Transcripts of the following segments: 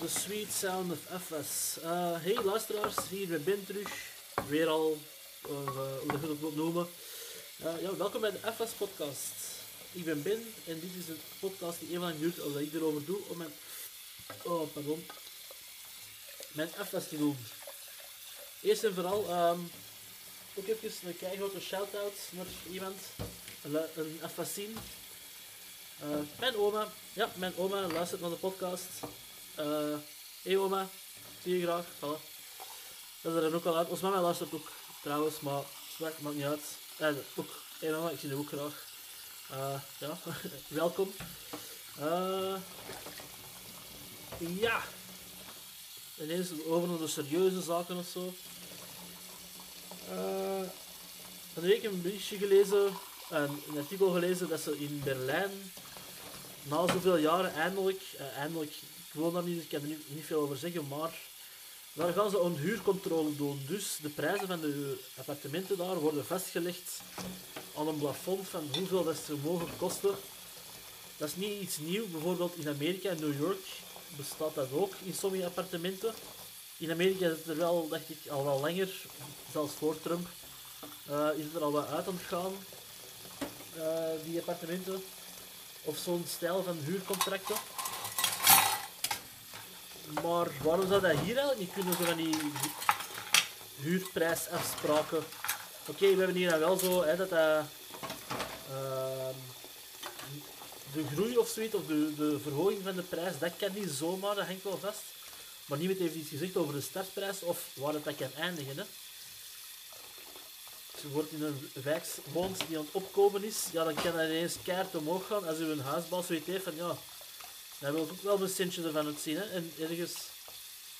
The sweet sound of FS. Uh, hey luisteraars, hier bij Ben terug. Weer al, uh, hoe het noemen. Uh, ja, welkom bij de FS podcast. Ik ben Ben en dit is een podcast die even lang duurt als ik erover doe om mijn... Oh, pardon. Mijn FS te doen. Eerst en vooral, um, ook even een keigrote shout-out naar iemand. Een, een FS-zien. Uh, mijn oma, ja, mijn oma luistert naar de podcast. Uh, hey oma, zie je graag. Voilà. Dat is er dan ook al uit. Ons mama luistert ook trouwens, maar dat maakt niet uit. Eh, ook, hey mama, ik zie je ook graag. Uh, ja, welkom. Uh, ja. Ineens over naar de serieuze zaken of zo. Uh, een week een berichtje gelezen, een, artikel gelezen dat ze in Berlijn na zoveel jaren eindelijk, eindelijk, daar niet, ik kan er niet, niet veel over zeggen, maar daar gaan ze een huurcontrole doen. Dus de prijzen van de appartementen daar worden vastgelegd aan een plafond van hoeveel dat ze mogen kosten. Dat is niet iets nieuws. Bijvoorbeeld in Amerika en New York bestaat dat ook in sommige appartementen. In Amerika is het er wel, dacht ik, al wel langer, zelfs voor Trump, uh, is het er al wat uit aan het gaan, uh, die appartementen. Of zo'n stijl van huurcontracten. Maar waarom zou dat hier eigenlijk niet kunnen, zo van die huurprijsafspraken? Oké, we hebben hier dan wel zo, hè, dat dat... Uh, de groei of zoiets, of de, de verhoging van de prijs, dat kan niet zomaar, dat hangt wel vast. Maar niemand heeft iets gezegd over de startprijs of waar het dat kan eindigen. Hè. Als je wordt in een wijk die aan het opkomen is, ja, dan kan dat ineens keihard omhoog gaan. Als u een huisbouw zoiets heeft van, ja, dan wil ik ook wel een centje ervan het zien. Hè. En ergens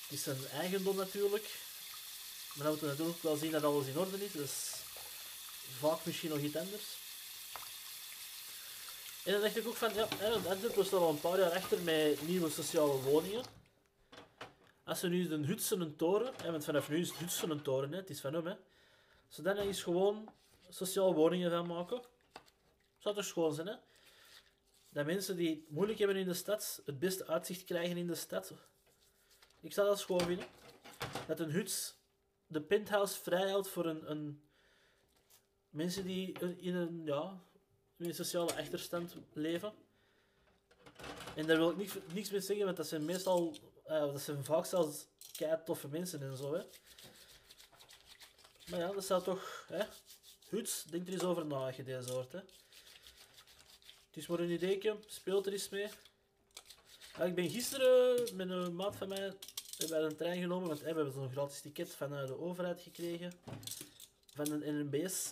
is zijn eigendom natuurlijk. Maar dan moeten we natuurlijk wel zien dat alles in orde is. Dus vaak misschien nog iets anders. En dan dacht ik ook van, ja, Antwerpen staat al een paar jaar achter met nieuwe sociale woningen. Als we nu een Hutsen een toren, want vanaf nu is het Hutsen een toren, hè, het is van hem, hè. Dan eens gewoon sociale woningen gaan maken, zou toch schoon zijn, hè? Dat mensen die het moeilijk hebben in de stad, het beste uitzicht krijgen in de stad. Ik zou dat schoon vinden. Dat een huts de penthouse vrijhoudt voor een, een mensen die in een, ja, in een sociale achterstand leven. En daar wil ik niks, niks mee zeggen, want dat zijn meestal, uh, dat zijn vaak zelfs kei toffe mensen en zo, hè. Maar ja, dat zou toch, hè. Huts, denk er eens over na je deze hoort, hè. Het is maar een ideetje, speelt er eens mee. Ik ben gisteren met een maat van mij wij een trein genomen, want we hebben zo'n gratis ticket van de overheid gekregen. Van een NMBS.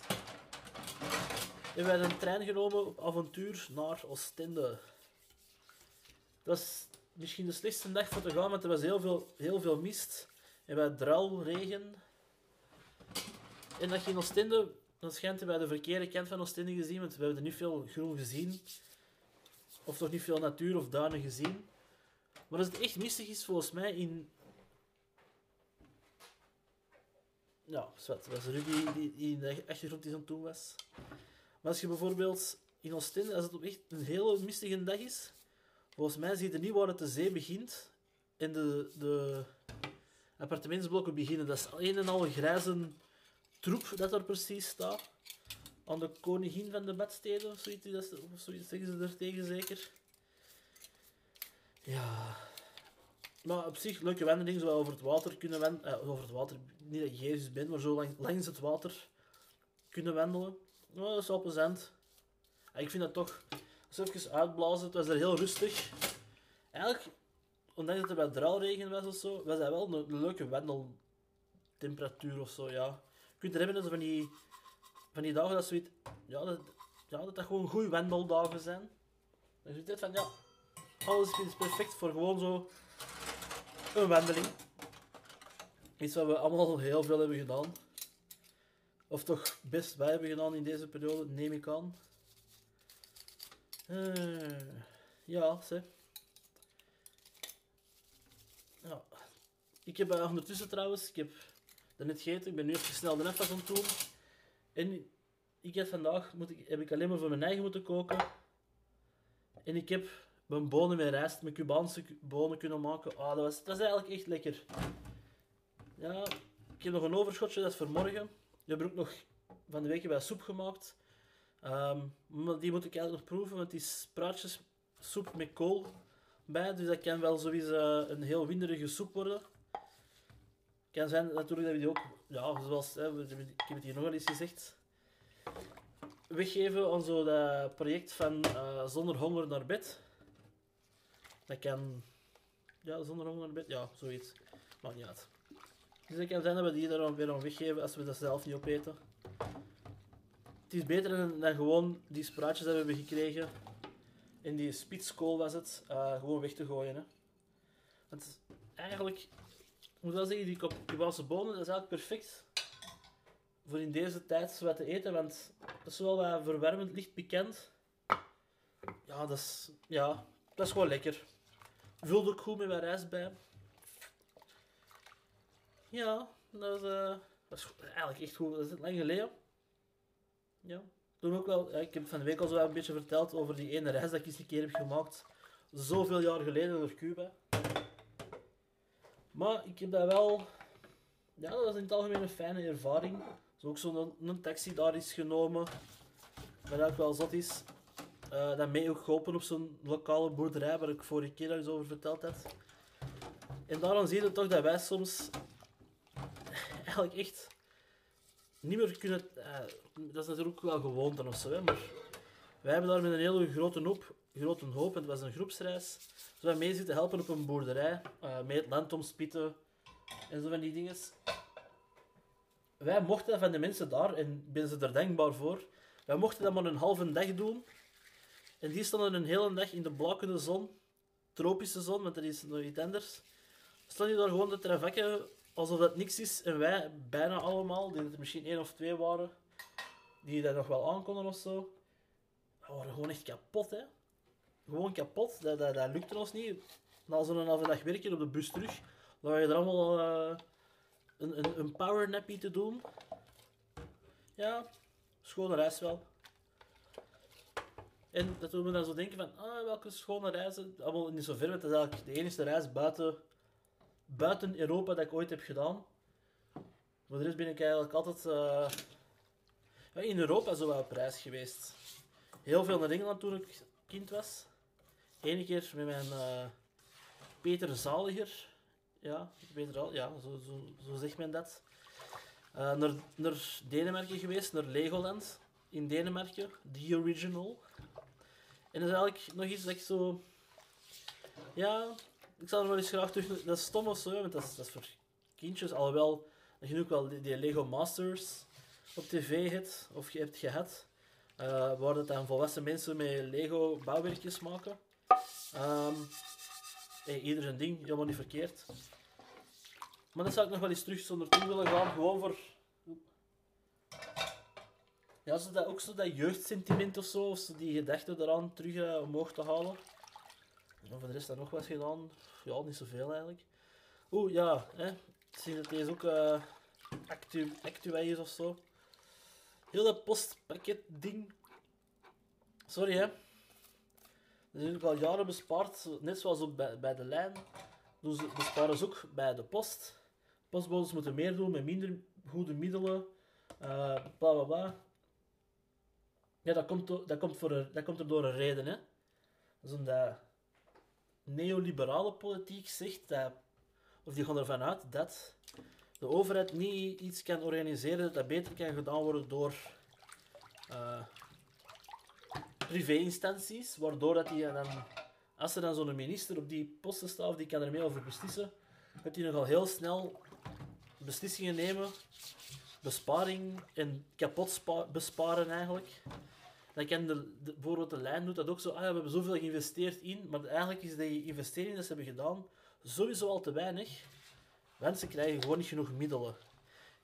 En we hebben een trein genomen op avontuur naar Oostende. Dat was misschien de slechtste dag voor te gaan, want er was heel veel, heel veel mist. En wij druil, regen. En dat je in Oostende, dan schijnt hij bij de verkeerde kant van Oostende gezien, want we hebben er niet veel groen gezien. Of toch niet veel natuur of duinen gezien. Maar als het echt mistig is, volgens mij in. Ja, zwart. Dat was Ruby die, die in de achtergrond die zo toen was. Maar als je bijvoorbeeld in Oostende, als het echt een hele mistige dag is, volgens mij zie je niet waar het de zee begint en de, de appartementsblokken beginnen. Dat is een en al grijze troep dat er precies staat. Aan de koningin van de bedsteden, of zoiets, of zoiets zeggen ze er tegen zeker. Ja. Maar op zich, leuke wandeling, zo over het water kunnen wandelen. Eh, over het water, niet dat je Jezus bent, maar zo lang, langs het water kunnen wandelen. Oh, dat is wel plezant. Ja, ik vind dat toch... Als even uitblazen, het was er heel rustig. Eigenlijk, ondanks dat er bij draalregen was of zo, was dat wel een, leuke wandeltemperatuur of zo, ja. Kunt er hebben van die, van die dagen dat zoiets... Ja, dat, ja, dat dat gewoon goede wandeldagen zijn. Dan het van, ja, alles is perfect voor gewoon zo een wandeling. Iets wat we allemaal heel veel hebben gedaan. Of toch best wij hebben gedaan in deze periode, neem ik aan. Uh, ja, ze. Ja. Ik heb uh, ondertussen trouwens, ik heb net gegeten, ik ben nu even snel de nefas aan het doen. En ik heb vandaag, moet ik, heb ik alleen maar voor mijn eigen moeten koken. En ik heb een bonen met rijst, met Cubaanse bonen kunnen maken. Ah, dat, was, dat is eigenlijk echt lekker. Ja, ik heb nog een overschotje, dat is voor morgen. We hebben ook nog van de week bij soep gemaakt. Ehm, maar die moet ik eigenlijk nog proeven, want die is praatjessoep met kool bij. Dus dat kan wel sowieso een heel winderige soep worden. Kan zijn natuurlijk dat we die ook, ja, zoals hè, ik heb het hier nog eens gezegd, weggeven aan zo dat project van uh, Zonder Honger naar bed. Dat kan, ja, Zonder Honger naar bed, ja, zoiets. Maakt niet uit. Dus het kan zijn dat we die er weer aan weggeven als we dat zelf niet opeten. Het is beter dan, dan gewoon die spraatjes dat we hebben gekregen. In die spitskool was het, uh, gewoon weg te gooien. Hè. Want eigenlijk, moet wel zeggen, die Cubaanse bonen, dat is eigenlijk perfect voor in deze tijd wat te eten, want dat is wel wat verwarmend, licht bekend. Ja, dat is, ja, dat is gewoon lekker. Vulde ook goed met wat rijst bij. Ja, dat is, is eigenlijk echt goed. Dat is lang geleden. Ja. Toen ook wel, ik heb van de week al zo een beetje verteld over die ene reis dat ik eens een keer heb gemaakt. Zoveel jaar geleden door Cuba. Maar ik heb dat wel... Ja, dat was in het algemeen een fijne ervaring. Zo ook zo'n een, taxi daar is genomen. Wat ook wel zot is. Uh, dat mij ook geholpen op zo'n lokale boerderij waar ik vorige keer al eens over verteld heb. En daarom zie je toch dat wij soms eigenlijk echt niet meer kunnen... Uh, dat is natuurlijk ook wel gewoonte of zo, hè, maar wij hebben daar met een hele grote hoop, grote hoop en het was een groepsreis, zo wij mee zitten helpen op een boerderij, uh, mee het land omspitten en zo van die dingen. Wij mochten dat van de mensen daar, en ben ze er dankbaar voor, wij mochten dat maar een halve dag doen. En die stonden een hele dag in de blakende zon, tropische zon, want er is nog iets anders. Stonden die daar gewoon te travakken alsof dat niks is. En wij, bijna allemaal, die er misschien één of twee waren, die dat nog wel aankonden of zo, we waren gewoon echt kapot, hè. Gewoon kapot. Dat, dat, dat lukte ons niet. Na zo'n halve dag werken op de bus terug, dan je er allemaal uh, een, een, een power nappy te doen. Ja, schone reis wel. En dat we dan zo denken van, ah, welke schone reizen. Allemaal niet zo ver, want dat is eigenlijk de enige reis buiten buiten Europa dat ik ooit heb gedaan. Voor de rest ben ik eigenlijk altijd uh, in Europa zo wel op reis geweest. Heel veel naar Engeland toen ik kind was. Eén keer met mijn uh, Peter Zaliger. Ja, Peter Al ja zo, zo, zo zegt men dat. Uh, naar, naar Denemarken geweest, naar Legoland in Denemarken, The Original. En dat is eigenlijk nog iets dat ik zo. Ja, ik zou er wel eens graag terug... Dat is stom of zo, want dat is, dat is voor kindjes. Alhoewel, dat je ook wel die, Lego Masters op tv hebt, of je hebt gehad. Uh, waar dat dan volwassen mensen met Lego bouwwerkjes maken. Um, ieder zijn ding, helemaal niet verkeerd. Maar dat zou ik nog wel eens terug zonder toe willen gaan. Gewoon voor... Ja, zo dat, ook zo dat jeugdsentiment of zo, of zo die gedachte eraan terug uh, omhoog te halen. En voor de rest daar nog wat gedaan. Ja, niet zoveel eigenlijk. Oeh, ja. Hè. Ik zie dat deze ook uh, actu actueel is of zo. Heel dat postpakket ding. Sorry hè. Is natuurlijk al jaren bespaard. Net zoals ook bij, de lijn. Dus besparen ze ook bij de post. Postbodes moeten meer doen met minder goede middelen. Uh, bla bla bla. Ja, dat komt, dat komt, voor een, dat komt er door een reden. Hè. Dat is omdat neoliberale politiek zegt dat, of die gaan ervan uit dat de overheid niet iets kan organiseren dat beter kan gedaan worden door uh, privé-instanties, waardoor dat die dan, als er dan zo'n minister op die posten staat, of die kan er mee over beslissen, dat die nogal heel snel beslissingen nemen, besparing en kapot besparen eigenlijk. Dan kan de, de, de lijn doet dat ook zo. Ah ja, we hebben zoveel geïnvesteerd in, maar eigenlijk is die investering die ze hebben gedaan sowieso al te weinig. Ze krijgen gewoon niet genoeg middelen.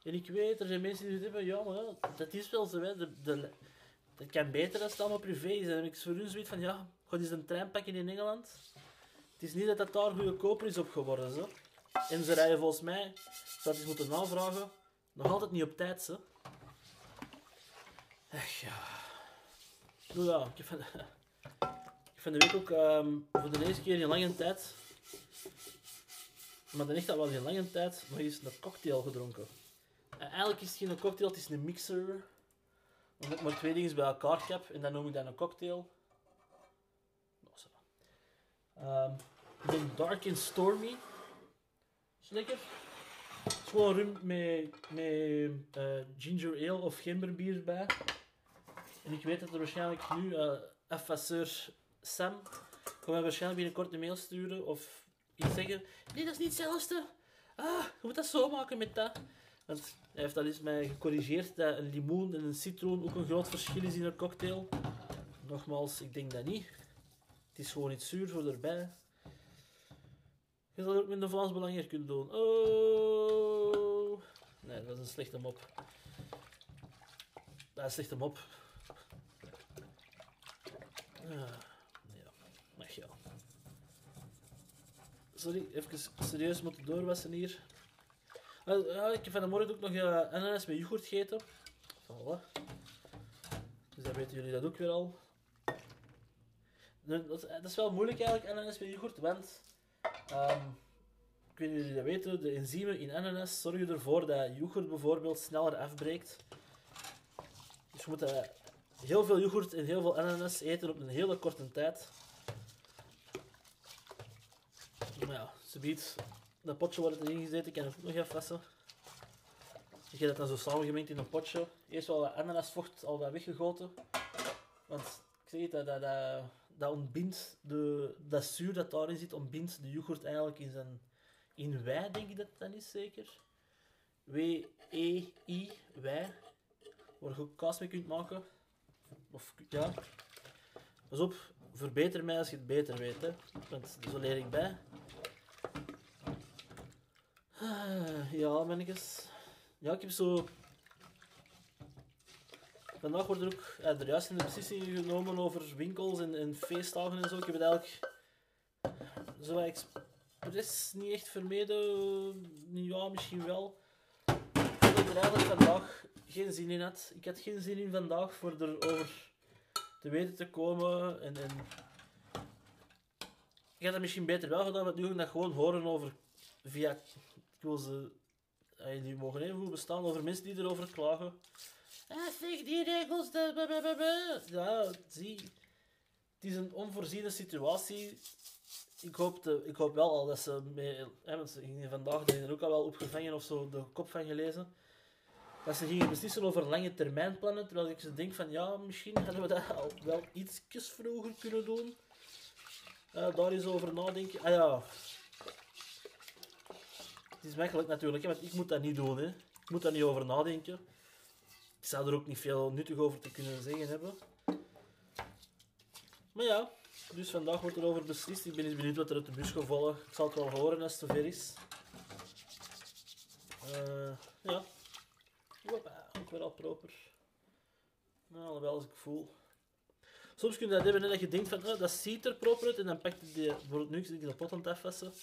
En ik weet, er zijn mensen die zeggen, ja, maar dat is wel zo. Hè. De, de, dat kan beter als het allemaal privé is. En ik voor hun zoiets van, ja, ga eens een trein pakken in Engeland. Het is niet dat dat daar goedkoper is op geworden. Zo. En ze rijden volgens mij, zou eens moeten navragen, nog altijd niet op tijd. Zo. Echt ja. Nou ja, ik heb, van, Ik vind de week ook ehm, voor de eerste keer in lange tijd, maar dan echt al wel in lange tijd, nog eens een cocktail gedronken. En eigenlijk is het geen cocktail, het is een mixer. Omdat ik maar twee dingen bij elkaar heb en dan noem ik dat een cocktail. Nou, zo. De Dark and Stormy. Is lekker. Het is gewoon rum met, met eh, ginger ale of gemberbier bij. En ik weet dat er waarschijnlijk nu uh, Sam gaat mij waarschijnlijk binnenkort een mail sturen of iets zeggen. Nee, dat is niet hetzelfde. Ah, je moet dat zo maken met dat. Hij heeft al eens mij gecorrigeerd dat een limoen en een citroen ook een groot verschil is in een cocktail. Nogmaals, ik denk dat niet. Het is gewoon iets zuur voor erbij. Je zal het ook met een Vlaams Belang hier kunnen doen. Oh! Nee, dat is een slechte mop. Dat is een slechte mop. Ah, ja, mag wel. Sorry, even serieus moeten doorwassen hier. Ik heb vanmorgen ook nog uh, ananas met yoghurt gegeten. Dus dan weten jullie dat ook weer al. Dat, dat is wel moeilijk eigenlijk, ananas met yoghurt, want... Um, ik weet niet of jullie dat weten, de enzymen in ananas zorgen ervoor dat yoghurt bijvoorbeeld sneller afbreekt. Dus je moet uh, heel veel yoghurt en heel veel ananas eten op een hele korte tijd. Maar ja, ze biedt dat potje wordt erin gezet, ik kan het ook nog even wassen. Ik heb dat dan zo samengemengd in een potje. Eerst wel wat ananasvocht al wat weggegoten. Want ik zeg het, dat, dat, dat, dat ontbindt, de, dat zuur dat daarin zit, ontbindt de yoghurt eigenlijk in zijn... In wij, denk ik dat dat is zeker. W-E-I, wij. Waar je ook kaas mee kunt maken. Of, ja. Pas op, verbeter mij als je het beter weet, hè. Want zo leer ik bij. Ja, mannetjes. Ja, ik heb zo... Vandaag wordt er ook er juist een beslissing genomen over winkels en, en feestdagen en zo. Ik heb het eigenlijk zo expres niet echt vermeden. Ja, misschien wel. Ik heb er eigenlijk vandaag geen zin in had. Ik had geen zin in vandaag voor erover te weten te komen. En, en... Ik had het misschien beter wel gedaan, want nu dat gewoon horen over via ik wil ze... Die mogen even goed bestaan over mensen die erover klagen. Ah, zeg, die regels... De... Ja, zie... Het is een onvoorziene situatie. Ik hoop, ik hoop wel al dat ze... Mee, hè, want ze gingen vandaag er ook al wel opgevangen of zo de kop van gelezen. Dat ze gingen beslissen over lange termijnplannen. Terwijl ik ze denk van... Ja, misschien hadden we dat al wel ietsjes vroeger kunnen doen. Uh, daar eens over nadenken. Ah ja, het is makkelijk natuurlijk, want ik moet dat niet doen. Hè. Ik moet daar niet over nadenken. Ik zou er ook niet veel nuttig over te kunnen zeggen hebben. Maar ja, dus vandaag wordt er over beslist. Ik ben eens benieuwd wat er uit de bus gaat vallen. Ik zal het wel horen als het zover is. Uh, ja. Hoppa, weer al proper. Nou, alhoewel als ik voel. Soms kun je dat hebben dat je denkt van, oh, dat ziet er proper uit. En dan pak je die, bijvoorbeeld nu, ik de pot aan het afwassen.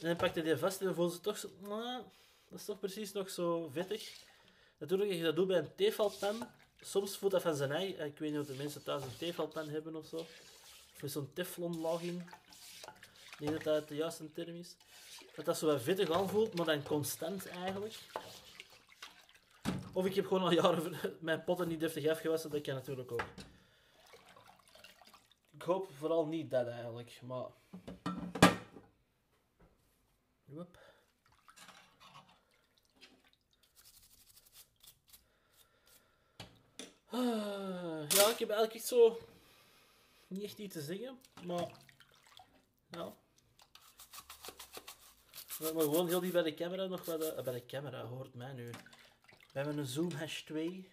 En dan pakte hij vast en dan voelde ze toch zo... Nou, dat is toch precies nog zo vettig. Natuurlijk, als je dat doet bij een tefalpan, soms voelt dat van zijn ei. Ik weet niet of de mensen thuis een tefalpan hebben of zo. Of met zo'n teflonlaging. Ik denk dat dat de juiste term is. Dat dat zo wat vettig aanvoelt, maar dan constant eigenlijk. Of ik heb gewoon al jaren mijn potten niet deftig afgewassen, dat kan natuurlijk ook. Ik hoop vooral niet dat eigenlijk, maar... Ah, ja, ik heb eigenlijk zo niet echt iets te zeggen, maar ja. Maar gewoon heel die bij de camera nog wat. Uh, bij de camera hoort mij nu. We hebben een Zoom Hash 2.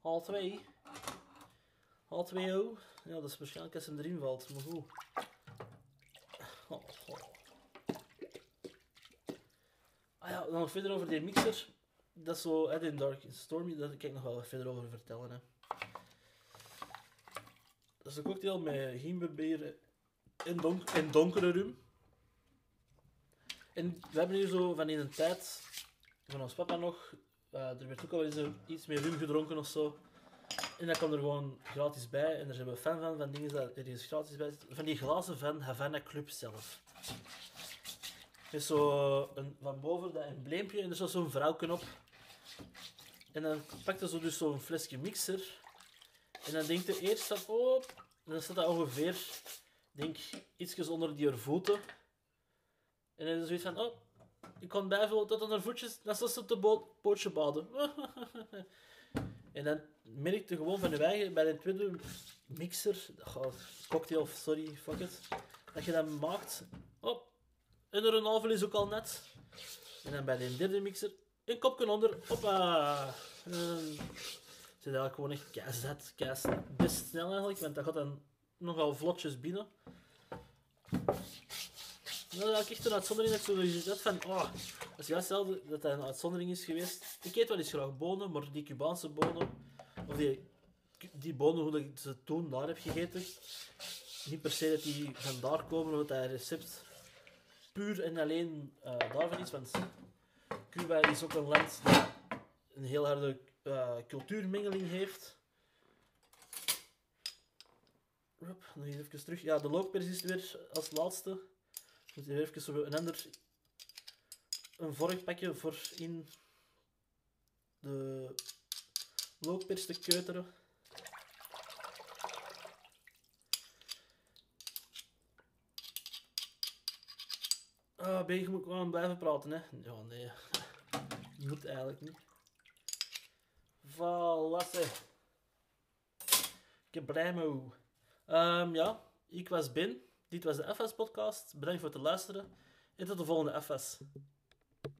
Hal 2. Hal 2 O. Ja, dat is waarschijnlijk als hem erin valt, maar goed. Oh, oh. Ah dan nog verder over die mixer. Dat is zo, hè, in Dark Stormy, daar kan ik nog wel verder over vertellen. Hè. Dat is een cocktail met gemberbeer en, donk en donkere rum. En we hebben hier zo van in een tijd, van ons papa nog, uh, er werd ook al eens iets meer rum gedronken of zo. En dat komt er gewoon gratis bij. En daar zijn we fan van, van dingen dat er gratis bij zit. Van die glazen van Havana Club zelf. Is zo een, van boven dat embleempje en er staat zo'n vrouwken op. En dan pakt hij zo dus zo'n flesje mixer. En dan denkt hij eerst van, oh, en dan staat dat ongeveer, denk ietsjes onder die haar voeten. En dan is zoiets van, oh, ik kon bijvullen tot aan haar voetjes, dan staat ze op de pootje baden. en dan merkte gewoon van de eigen bij de tweede mixer, cocktail, sorry, fuck it, dat je dat maakt, oh, en er een halve is ook al net. En dan bij de derde mixer, een kopje onder, hoppa. En dan zit eigenlijk gewoon echt keizet, best snel eigenlijk, want dat gaat dan nogal vlotjes binnen. Nou, dat is echt een uitzondering dat ik zo dat van, oh, dat is juist hetzelfde dat dat een uitzondering is geweest. Ik eet wel eens graag bonen, maar die Cubaanse bonen, of die, die bonen hoe ik ze toen daar heb gegeten, niet per se dat die vandaar komen, of dat recept puur en alleen uh, daarvan is, want Cuba is ook een land dat een heel harde uh, cultuurmengeling heeft. Nog terug. Ja, de lookpers is weer als laatste. Moet hier even een ander een vorkpakje voor in de lookpers te keuteren. Ah, ben je moet gewoon blijven praten, hè? Ja, nee. Moet eigenlijk niet. Valasse. Me. Um, ja, ik was Ben. Dit was de FS-podcast. Bedankt voor het luisteren. En tot de volgende FS.